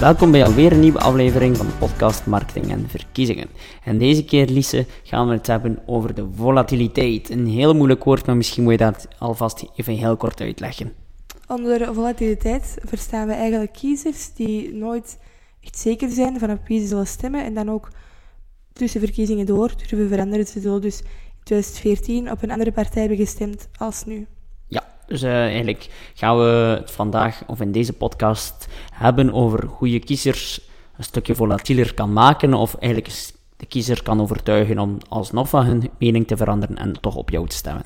Welkom bij alweer een nieuwe aflevering van de podcast Marketing en Verkiezingen. En deze keer, Lise, gaan we het hebben over de volatiliteit. Een heel moeilijk woord, maar misschien moet je dat alvast even heel kort uitleggen. Onder volatiliteit verstaan we eigenlijk kiezers die nooit echt zeker zijn van op wie ze zullen stemmen en dan ook tussen verkiezingen door durven veranderen. Ze zullen dus in 2014 op een andere partij hebben gestemd als nu. Dus uh, eigenlijk gaan we het vandaag, of in deze podcast, hebben over hoe je kiezers een stukje volatieler kan maken, of eigenlijk de kiezer kan overtuigen om alsnog van hun mening te veranderen en toch op jou te stemmen.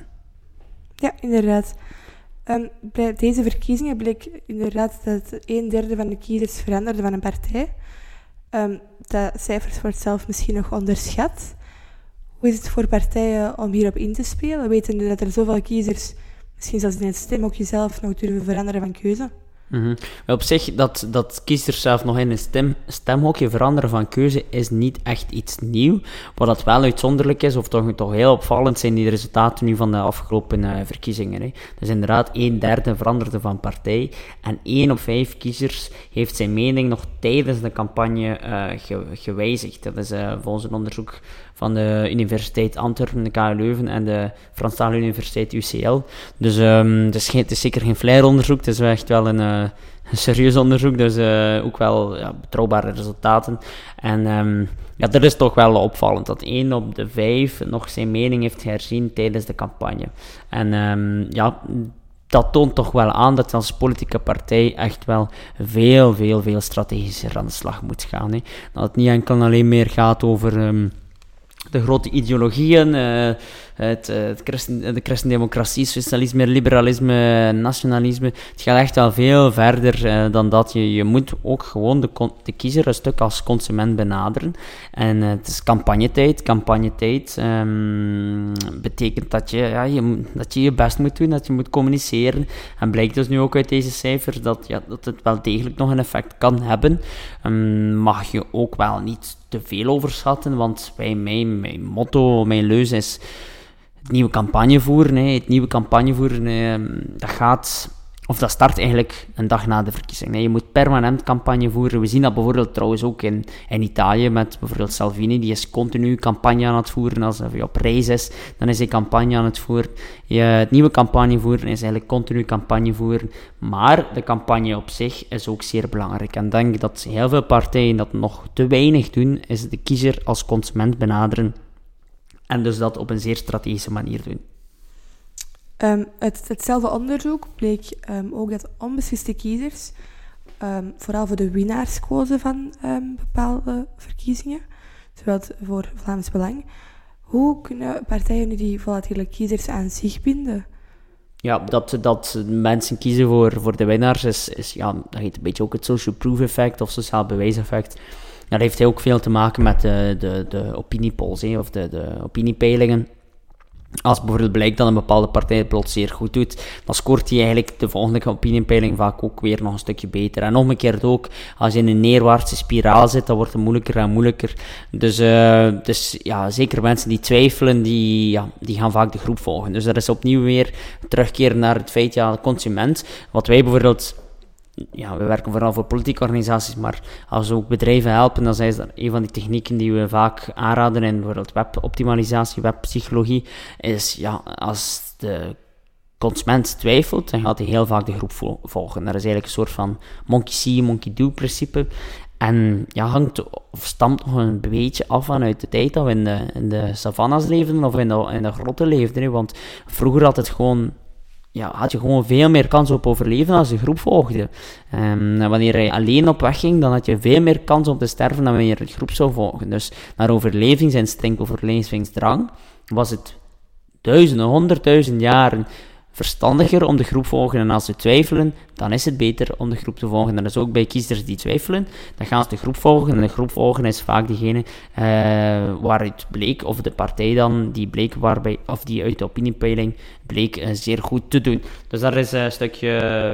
Ja, inderdaad. Um, bij deze verkiezingen bleek inderdaad dat een derde van de kiezers veranderde van een partij. Um, dat cijfers wordt zelf misschien nog onderschat. Hoe is het voor partijen om hierop in te spelen, wetende dat er zoveel kiezers misschien zelfs in het stem ook jezelf nog durven veranderen van keuze. Mm Op zich, dat, dat kiezers zelf nog in een stem, stemhokje veranderen van keuze is niet echt iets nieuw. Wat dat wel uitzonderlijk is, of toch, toch heel opvallend, zijn die resultaten nu van de afgelopen uh, verkiezingen. Hè. Dus inderdaad, een derde veranderde van partij. En één op vijf kiezers heeft zijn mening nog tijdens de campagne uh, gewijzigd. Dat is uh, volgens een onderzoek van de Universiteit Antwerpen, de KU Leuven en de Franstalige Universiteit UCL. Dus um, het, is het is zeker geen flair-onderzoek, het is echt wel een, een serieus onderzoek, dus uh, ook wel ja, betrouwbare resultaten. En um, ja, dat is toch wel opvallend, dat één op de vijf nog zijn mening heeft herzien tijdens de campagne. En um, ja, dat toont toch wel aan dat als politieke partij echt wel veel, veel, veel strategischer aan de slag moet gaan. Hè. Dat het niet enkel alleen meer gaat over... Um, de grote ideologieën, uh, het, uh, het christen, de christendemocratie, socialisme, liberalisme, nationalisme. Het gaat echt wel veel verder uh, dan dat. Je, je moet ook gewoon de, de kiezer een stuk als consument benaderen. En het is campagnetijd. Campagnetijd um, betekent dat je, ja, je, dat je je best moet doen, dat je moet communiceren. En blijkt dus nu ook uit deze cijfers dat, ja, dat het wel degelijk nog een effect kan hebben. Um, mag je ook wel niet te veel overschatten, want bij mij, mijn motto, mijn leus is het nieuwe campagne voeren. Hè. Het nieuwe campagne voeren, ehm, dat gaat of dat start eigenlijk een dag na de verkiezing. Nee, je moet permanent campagne voeren. We zien dat bijvoorbeeld trouwens ook in, in Italië met bijvoorbeeld Salvini. Die is continu campagne aan het voeren. Als hij op reis is, dan is hij campagne aan het voeren. Je, het nieuwe campagne voeren is eigenlijk continu campagne voeren. Maar de campagne op zich is ook zeer belangrijk. En ik denk dat heel veel partijen dat nog te weinig doen, is de kiezer als consument benaderen. En dus dat op een zeer strategische manier doen. Um, uit hetzelfde onderzoek bleek um, ook dat onbesliste kiezers um, vooral voor de winnaars kozen van bepaalde verkiezingen, zowel voor Vlaams Belang. Hoe kunnen partijen nu die volatiele kiezers aan zich binden? Ja, dat, dat mensen kiezen voor, voor de winnaars is, is ja, dat heet een beetje ook het social proof effect of sociaal bewijseffect. Dat heeft ook veel te maken met de, de, de opiniepolls, of de, de opiniepeilingen. Als bijvoorbeeld blijkt dat een bepaalde partij het plots zeer goed doet, dan scoort hij eigenlijk de volgende opiniepeiling vaak ook weer nog een stukje beter. En omgekeerd ook, als je in een neerwaartse spiraal zit, dan wordt het moeilijker en moeilijker. Dus, uh, dus ja, zeker mensen die twijfelen, die, ja, die gaan vaak de groep volgen. Dus dat is opnieuw weer terugkeren naar het feit, ja, de consument. Wat wij bijvoorbeeld ja, we werken vooral voor politieke organisaties, maar als we ook bedrijven helpen, dan zijn dat een van die technieken die we vaak aanraden in bijvoorbeeld weboptimalisatie, webpsychologie, is ja, als de consument twijfelt, dan gaat hij heel vaak de groep volgen. Dat is eigenlijk een soort van monkey see, monkey do principe. En ja, hangt of stamt nog een beetje af vanuit de tijd dat we in de, in de savannas leefden of in de, in de grotten leefden. Want vroeger had het gewoon ja, had je gewoon veel meer kans op overleven als je groep volgde. Um, wanneer je alleen op weg ging, dan had je veel meer kans om te sterven dan wanneer je groep zou volgen. Dus naar overlevingsinstinct overlevingsdrang was het duizenden, honderdduizend jaren verstandiger om de groep te volgen. En als ze twijfelen, dan is het beter om de groep te volgen. Dat is ook bij kiezers die twijfelen. Dan gaan ze de groep volgen. En de groep volgen is vaak degene uh, waaruit bleek, of de partij dan, die bleek waarbij, of die uit de opiniepeiling bleek uh, zeer goed te doen. Dus dat is een stukje,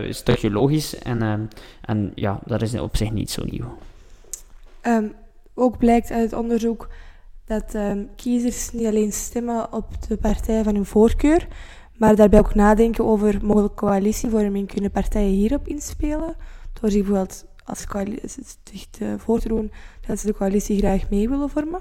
een stukje logisch. En, en ja, dat is op zich niet zo nieuw. Um, ook blijkt uit het onderzoek dat um, kiezers niet alleen stemmen op de partij van hun voorkeur, maar daarbij ook nadenken over mogelijke coalitievorming. Kunnen partijen hierop inspelen? Door bijvoorbeeld als coalitie, zich te voor te dat ze de coalitie graag mee willen vormen?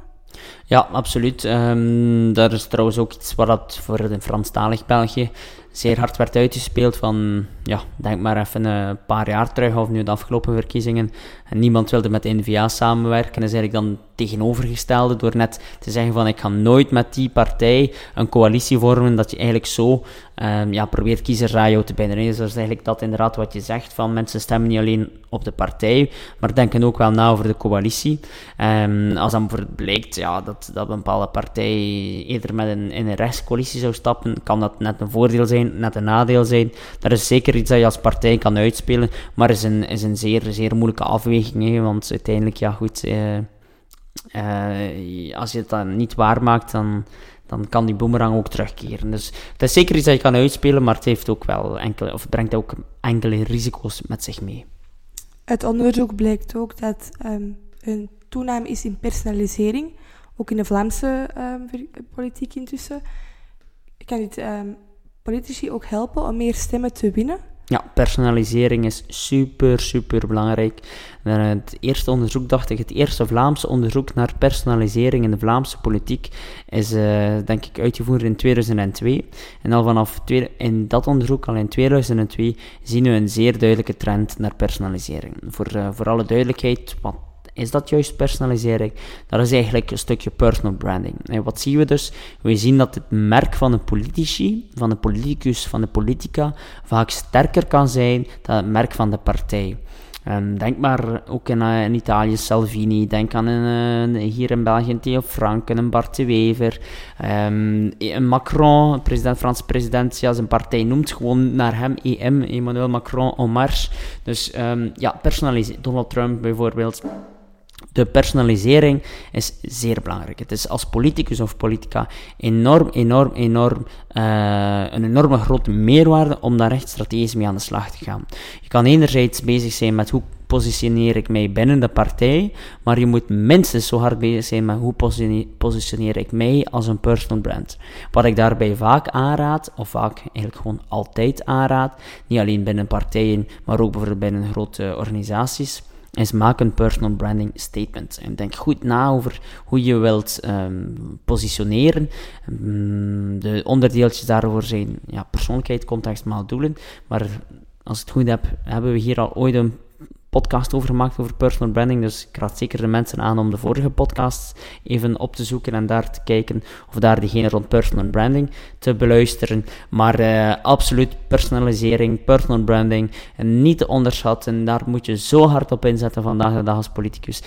Ja, absoluut. Um, daar is trouwens ook iets wat dat voor de Franstalig België zeer hard werd uitgespeeld van, ja, denk maar even een paar jaar terug, of nu de afgelopen verkiezingen, en niemand wilde met de N-VA samenwerken, is eigenlijk dan tegenovergestelde door net te zeggen van ik ga nooit met die partij een coalitie vormen, dat je eigenlijk zo um, ja, probeert kiezerradio te binden. Dus dat is eigenlijk dat inderdaad wat je zegt, van mensen stemmen niet alleen op de partij, maar denken ook wel na over de coalitie. Um, als dan blijkt ja, dat, dat een bepaalde partij eerder met een, in een rechtscoalitie zou stappen, kan dat net een voordeel zijn, net een nadeel zijn. Dat is zeker iets dat je als partij kan uitspelen, maar is een, is een zeer, zeer moeilijke afweging, want uiteindelijk, ja goed... Uh, uh, als je het dan niet waarmaakt, dan, dan kan die boemerang ook terugkeren. Dus het is zeker iets dat je kan uitspelen, maar het, heeft ook wel enkele, of brengt ook enkele risico's met zich mee. Het onderzoek blijkt ook dat um, een toename is in personalisering, ook in de Vlaamse um, politiek intussen. Kan dit um, politici ook helpen om meer stemmen te winnen? Ja, personalisering is super, super belangrijk. Het eerste onderzoek, dacht ik, het eerste Vlaamse onderzoek naar personalisering in de Vlaamse politiek is, uh, denk ik, uitgevoerd in 2002. En al vanaf in dat onderzoek, al in 2002, zien we een zeer duidelijke trend naar personalisering. Voor, uh, voor alle duidelijkheid, wat is dat juist personalisering? Dat is eigenlijk een stukje personal branding. En wat zien we dus? We zien dat het merk van een politici, van de politicus, van de politica, vaak sterker kan zijn dan het merk van de partij. Um, denk maar ook in, uh, in, Italië Salvini, denk aan een, hier in België Theo Franken, een Bart de Wever, een Macron, president, Franse president, ja, zijn partij noemt gewoon naar hem EM, Emmanuel Macron en marche. Dus um, ja, personaliseren. Donald Trump bijvoorbeeld. De personalisering is zeer belangrijk. Het is als politicus of politica enorm, enorm, enorm, uh, een enorme grote meerwaarde om daar echt strategisch mee aan de slag te gaan. Je kan enerzijds bezig zijn met hoe positioneer ik mij binnen de partij, maar je moet minstens zo hard bezig zijn met hoe positioneer ik mij als een personal brand. Wat ik daarbij vaak aanraad, of vaak eigenlijk gewoon altijd aanraad, niet alleen binnen partijen, maar ook bijvoorbeeld binnen grote organisaties, is maak een personal branding statement. En denk goed na over hoe je wilt um, positioneren. Um, de onderdeeltjes daarvoor zijn ja, persoonlijkheid, context, maal doelen. Maar als ik het goed heb, hebben we hier al ooit een podcast over gemaakt over personal branding. Dus ik raad zeker de mensen aan om de vorige podcast even op te zoeken en daar te kijken of daar diegene rond personal branding te beluisteren. Maar uh, absoluut personalisering, personal branding, en niet te onderschatten. Daar moet je zo hard op inzetten vandaag de dag als politicus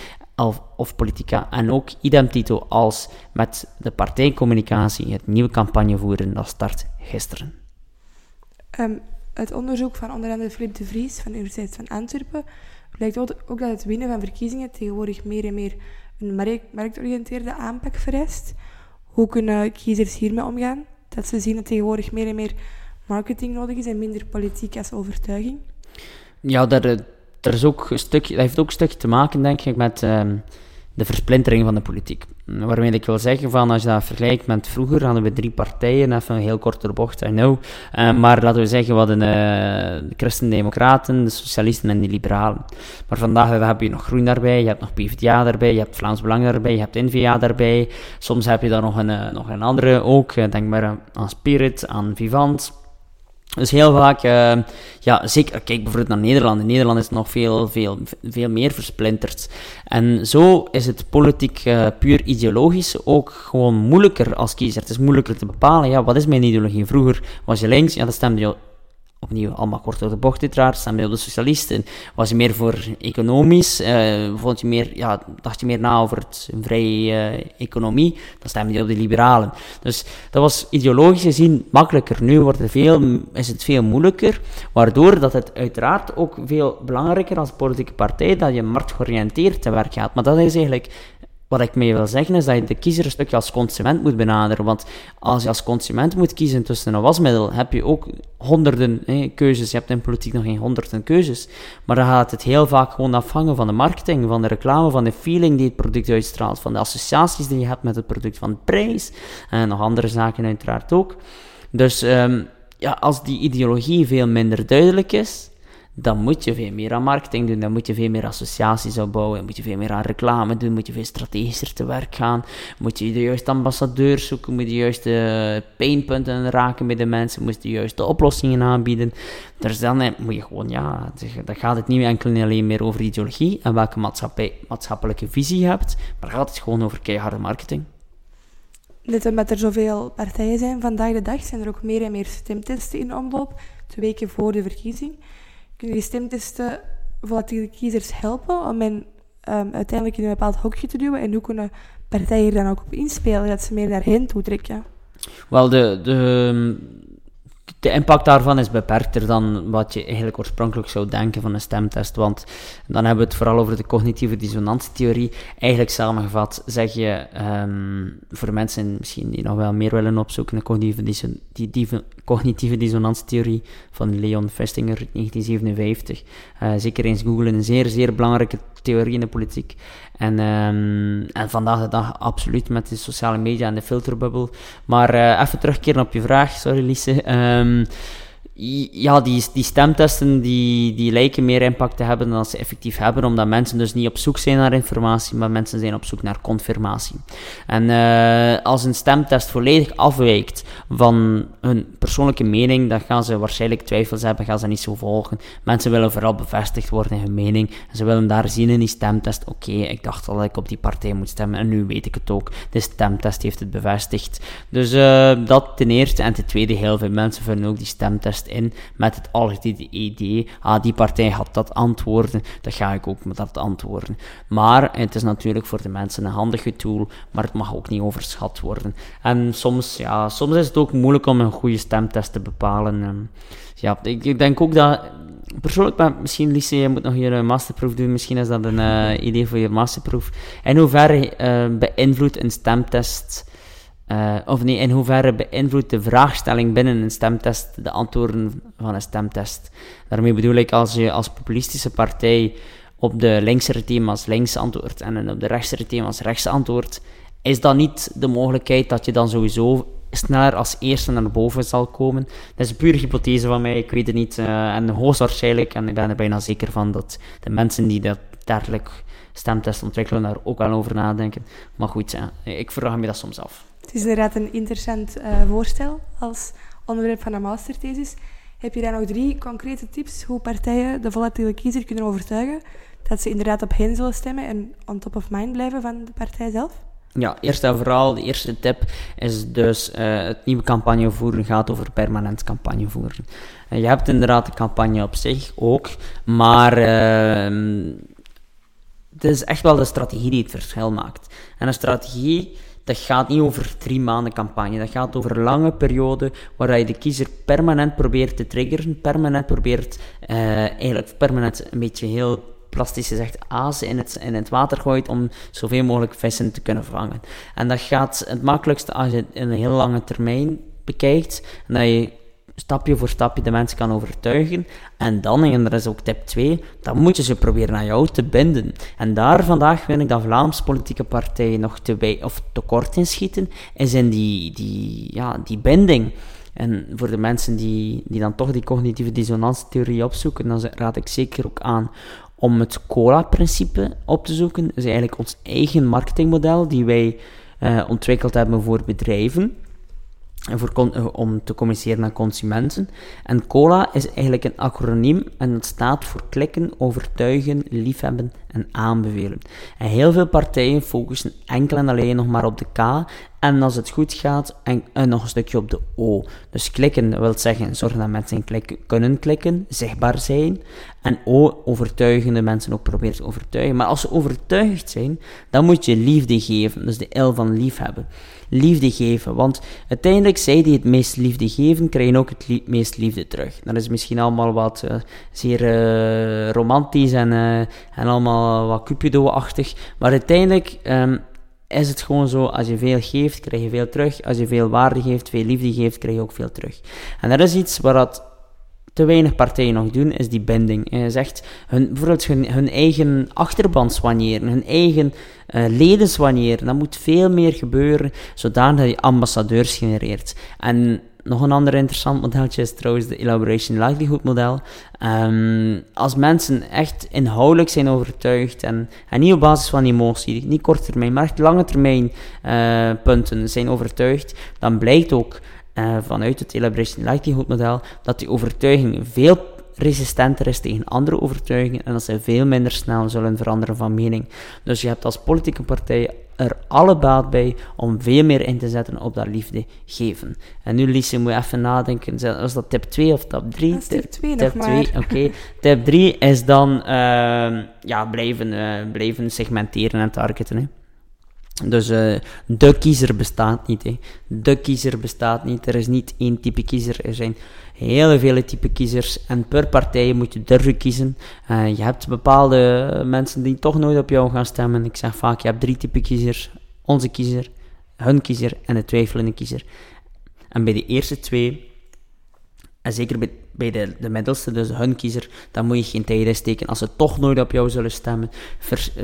of, politica. En ook idem tito als met de partijcommunicatie, het nieuwe campagne voeren, dat start gisteren. Um, het onderzoek van onder andere Philippe de Vries van de Universiteit van Antwerpen blijkt ook dat het winnen van verkiezingen tegenwoordig meer en meer een marktoriënteerde aanpak vereist. Hoe kunnen kiezers hiermee omgaan? Dat ze zien dat tegenwoordig meer en meer marketing nodig is en minder politiek als overtuiging? Ja, dat, eh, dat, is ook een stukje, dat heeft ook een stukje te maken, denk ik, met ehm, de versplintering van de politiek. Waarmee ik wil zeggen, van, als je dat vergelijkt met vroeger, hadden we drie partijen, even een heel korte bocht, I know. Uh, maar laten we zeggen, we hadden uh, de Christen-Democraten, de Socialisten en de Liberalen. Maar vandaag heb je nog Groen daarbij, je hebt nog PvdA daarbij, je hebt Vlaams Belang daarbij, je hebt N-VA daarbij. Soms heb je daar nog een, uh, nog een andere ook, denk maar aan Spirit, aan Vivant. Dus heel vaak, uh, ja, zeker, kijk bijvoorbeeld naar Nederland. In Nederland is het nog veel, veel, veel meer versplinterd. En zo is het politiek uh, puur ideologisch ook gewoon moeilijker als kiezer. Het is moeilijker te bepalen, ja, wat is mijn ideologie? Vroeger was je links, ja, dan stemde je opnieuw allemaal kort door de bocht uiteraard, staan bij de socialisten. Was je meer voor economisch, uh, vond je meer, ja, dacht je meer na over het, een vrije uh, economie, dan stemde je op de liberalen. Dus dat was ideologisch gezien makkelijker. Nu wordt het veel, is het veel moeilijker, waardoor dat het uiteraard ook veel belangrijker als politieke partij dat je marktgeoriënteerd te werk gaat. Maar dat is eigenlijk wat ik mee wil zeggen is dat je de kiezer een stukje als consument moet benaderen. Want als je als consument moet kiezen tussen een wasmiddel, heb je ook honderden keuzes. Je hebt in politiek nog geen honderden keuzes. Maar dan gaat het heel vaak gewoon afhangen van de marketing, van de reclame, van de feeling die het product uitstraalt, van de associaties die je hebt met het product, van de prijs en nog andere zaken uiteraard ook. Dus um, ja, als die ideologie veel minder duidelijk is, dan moet je veel meer aan marketing doen, dan moet je veel meer associaties opbouwen, dan moet je veel meer aan reclame doen, moet je veel strategischer te werk gaan, moet je de juiste ambassadeurs zoeken, moet je de juiste painpunten raken bij de mensen, moet je de juiste oplossingen aanbieden. Dus dan moet je gewoon, ja, dan gaat het niet enkel en alleen meer over ideologie en welke maatschappelijke visie je hebt, maar gaat het gewoon over keiharde marketing. Net omdat er zoveel partijen zijn vandaag de dag, zijn er ook meer en meer stemtesten in omloop, twee weken voor de verkiezing. Kunnen die stemtesten volatiele kiezers helpen om hen um, uiteindelijk in een bepaald hokje te duwen? En hoe kunnen partijen er dan ook op inspelen dat ze meer naar hen toe trekken? Wel, de, de, de impact daarvan is beperkter dan wat je eigenlijk oorspronkelijk zou denken van een stemtest. Want dan hebben we het vooral over de cognitieve dissonantietheorie. Eigenlijk samengevat zeg je, um, voor mensen misschien die nog wel meer willen opzoeken, de cognitieve, die, die, cognitieve dissonantietheorie van Leon Festinger uit 1957. Uh, zeker eens googlen, een zeer, zeer belangrijke theorie in de politiek. En, um, en vandaag de dag absoluut met de sociale media en de filterbubbel. Maar uh, even terugkeren op je vraag, sorry Lise. Um, ja, die, die stemtesten die, die lijken meer impact te hebben dan ze effectief hebben, omdat mensen dus niet op zoek zijn naar informatie, maar mensen zijn op zoek naar confirmatie. En uh, als een stemtest volledig afwijkt van hun persoonlijke mening, dan gaan ze waarschijnlijk twijfels hebben, gaan ze niet zo volgen. Mensen willen vooral bevestigd worden in hun mening. En ze willen daar zien in die stemtest, oké, ik dacht al dat ik op die partij moet stemmen en nu weet ik het ook. De stemtest heeft het bevestigd. Dus uh, dat ten eerste. En ten tweede, heel veel mensen vullen ook die stemtest in met het algemene idee, ah, die partij had dat antwoorden, dan ga ik ook met dat antwoorden. Maar het is natuurlijk voor de mensen een handige tool, maar het mag ook niet overschat worden. En soms, ja, soms is het ook moeilijk om een goede stemtest te bepalen. Ehm, ja, ik, ik denk ook dat persoonlijk, maar misschien Lise, je moet nog je masterproef doen. Misschien is dat een uh, idee voor je masterproef. In hoeverre uh, beïnvloedt een stemtest uh, of nee, in hoeverre beïnvloedt de vraagstelling binnen een stemtest de antwoorden van een stemtest? Daarmee bedoel ik, als je als populistische partij op de linksere thema's links antwoordt en op de rechtsere thema's rechts antwoordt, is dat niet de mogelijkheid dat je dan sowieso sneller als eerste naar boven zal komen. Dat is een hypothese van mij, ik weet het niet. Uh, en hoogstwaarschijnlijk, en ik ben er bijna zeker van, dat de mensen die dat dergelijk stemtest ontwikkelen daar ook wel over nadenken. Maar goed, ik vraag me dat soms af. Het is inderdaad een interessant uh, voorstel als onderwerp van een masterthesis. Heb je daar nog drie concrete tips hoe partijen de volatiele kiezer kunnen overtuigen dat ze inderdaad op hen zullen stemmen en on top of mind blijven van de partij zelf? Ja, eerst en vooral, de eerste tip is dus uh, het nieuwe campagne voeren gaat over permanent campagne voeren. Uh, je hebt inderdaad de campagne op zich ook, maar uh, het is echt wel de strategie die het verschil maakt. En een strategie dat gaat niet over drie maanden campagne. Dat gaat over lange periode waar je de kiezer permanent probeert te triggeren, permanent probeert, uh, eigenlijk permanent een beetje heel plastisch gezegd azen in het, in het water gooit om zoveel mogelijk vissen te kunnen vangen. En dat gaat het makkelijkste als je het in een heel lange termijn bekijkt en dat je stapje voor stapje de mensen kan overtuigen. En dan, en dat is ook tip 2, dan moet je ze proberen aan jou te binden. En daar vandaag vind ik dat Vlaams politieke partijen nog te, bij, of te kort in schieten, is in die, die, ja, die binding. En voor de mensen die, die dan toch die cognitieve dissonantietheorie opzoeken, dan raad ik zeker ook aan om het COLA-principe op te zoeken. Dat is eigenlijk ons eigen marketingmodel die wij uh, ontwikkeld hebben voor bedrijven voor eh, om te communiceren aan consumenten. En COLA is eigenlijk een acroniem en het staat voor klikken, overtuigen, liefhebben en aanbevelen. En heel veel partijen focussen enkel en alleen nog maar op de K en als het goed gaat, en, en nog een stukje op de O. Dus klikken wil zeggen zorgen dat mensen klikken, kunnen klikken, zichtbaar zijn. En O, overtuigen de mensen ook proberen te overtuigen. Maar als ze overtuigd zijn, dan moet je liefde geven. Dus de L van liefhebben liefde geven. Want uiteindelijk, zij die het meest liefde geven, krijgen ook het meest liefde terug. Dat is misschien allemaal wat uh, zeer uh, romantisch en, uh, en allemaal wat Cupido-achtig. Maar uiteindelijk um, is het gewoon zo, als je veel geeft, krijg je veel terug. Als je veel waarde geeft, veel liefde geeft, krijg je ook veel terug. En dat is iets waar dat te weinig partijen nog doen, is die binding. Je zegt hun, bijvoorbeeld hun, hun eigen achterban hun eigen uh, leden soigneren. Dat moet veel meer gebeuren, zodanig dat je ambassadeurs genereert. En nog een ander interessant modeltje is trouwens de Elaboration Likelihood model. Ehm, als mensen echt inhoudelijk zijn overtuigd en, en niet op basis van emotie, niet kort termijn, maar echt lange termijn uh, punten zijn overtuigd, dan blijkt ook uh, vanuit het Elaboration Likelihood model dat die overtuiging veel resistenter is tegen andere overtuigingen en dat ze veel minder snel zullen veranderen van mening. Dus je hebt als politieke partij er alle baat bij om veel meer in te zetten op dat liefde geven. En nu, Lise, moet je even nadenken. Was dat tip 2 of tip 3? tip 2 tip 2, oké. tip 3 is dan uh, ja, blijven, uh, blijven segmenteren en targeten. Hè. Dus uh, de kiezer bestaat niet. Hè. De kiezer bestaat niet. Er is niet één type kiezer. Er zijn hele vele type kiezers. En per partij moet je durven kiezen. Uh, je hebt bepaalde mensen die toch nooit op jou gaan stemmen. Ik zeg vaak, je hebt drie type kiezers. Onze kiezer, hun kiezer en de twijfelende kiezer. En bij de eerste twee, en zeker bij bij de, de middelste, dus hun kiezer, dan moet je geen tijd in steken. Als ze toch nooit op jou zullen stemmen,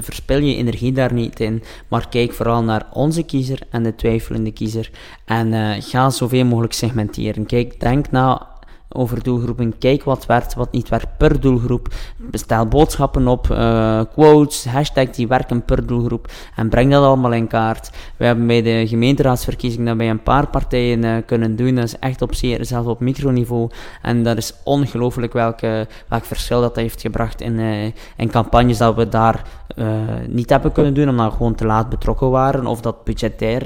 verspil je energie daar niet in. Maar kijk vooral naar onze kiezer en de twijfelende kiezer. En uh, ga zoveel mogelijk segmenteren. Kijk, denk na over doelgroepen. Kijk wat werkt, wat niet werkt per doelgroep. Bestel boodschappen op, uh, quotes, hashtags die werken per doelgroep. En breng dat allemaal in kaart. We hebben bij de gemeenteraadsverkiezing dat bij een paar partijen uh, kunnen doen. Dat is echt op zeer, zelfs op microniveau. En dat is ongelooflijk welke, welk verschil dat, heeft gebracht in, uh, in campagnes dat we daar niet hebben kunnen doen, omdat we gewoon te laat betrokken waren. Of dat budgetair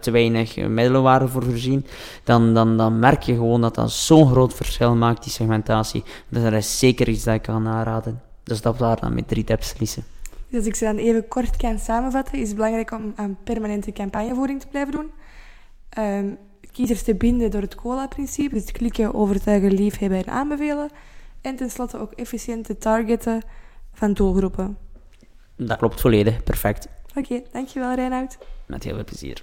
te weinig middelen waren voor voorzien. Dan, dan, dan merk je gewoon dat dat zo'n groot verschil maakt, die segmentatie. Dus dat is zeker iets dat ik kan aanraden. Dus dat waren dan met drie tips, Lise. Dus als ik ze dan even kort kan samenvatten, is het belangrijk om aan permanente campagnevoering te blijven doen. Um, kiezers te binden door het COLA-principe, dus klikken, overtuigen, liefhebben en aanbevelen. En tenslotte ook efficiënte targeten van doelgroepen. Dat klopt volledig, perfect. Oké, dankjewel Reinoud. Met heel veel plezier.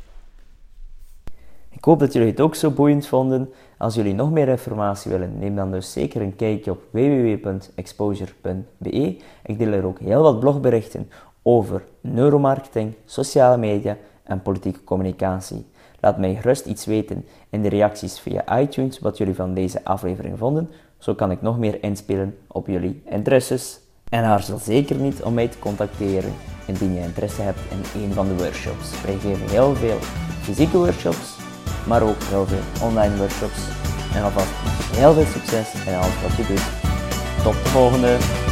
Ik hoop dat jullie het ook zo boeiend vonden. Als jullie nog meer informatie willen, neem dan dus zeker een kijkje op www.exposure.be. Ik deel er ook heel wat blogberichten over neuromarketing, sociale media en politieke communicatie. Laat mij gerust iets weten in de reacties via iTunes wat jullie van deze aflevering vonden. Zo kan ik nog meer inspelen op jullie interesses. En aarzel zeker niet om mij te contacteren indien je interesse hebt in een van de workshops. Wij geven heel veel fysieke workshops maar ook heel veel online workshops. En alvast heel veel succes in alles wat je doet. Tot de volgende!